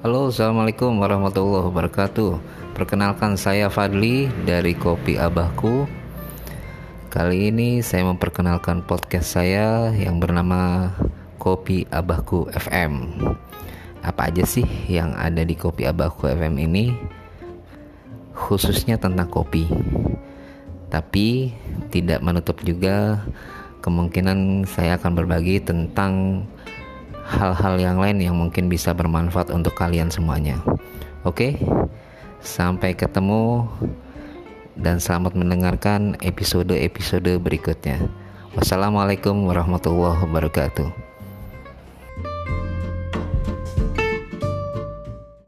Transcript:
Halo, assalamualaikum warahmatullahi wabarakatuh. Perkenalkan, saya Fadli dari Kopi Abahku. Kali ini saya memperkenalkan podcast saya yang bernama Kopi Abahku FM. Apa aja sih yang ada di Kopi Abahku FM ini? Khususnya tentang kopi, tapi tidak menutup juga kemungkinan saya akan berbagi tentang hal-hal yang lain yang mungkin bisa bermanfaat untuk kalian semuanya. Oke, sampai ketemu dan selamat mendengarkan episode-episode berikutnya. Wassalamualaikum warahmatullahi wabarakatuh.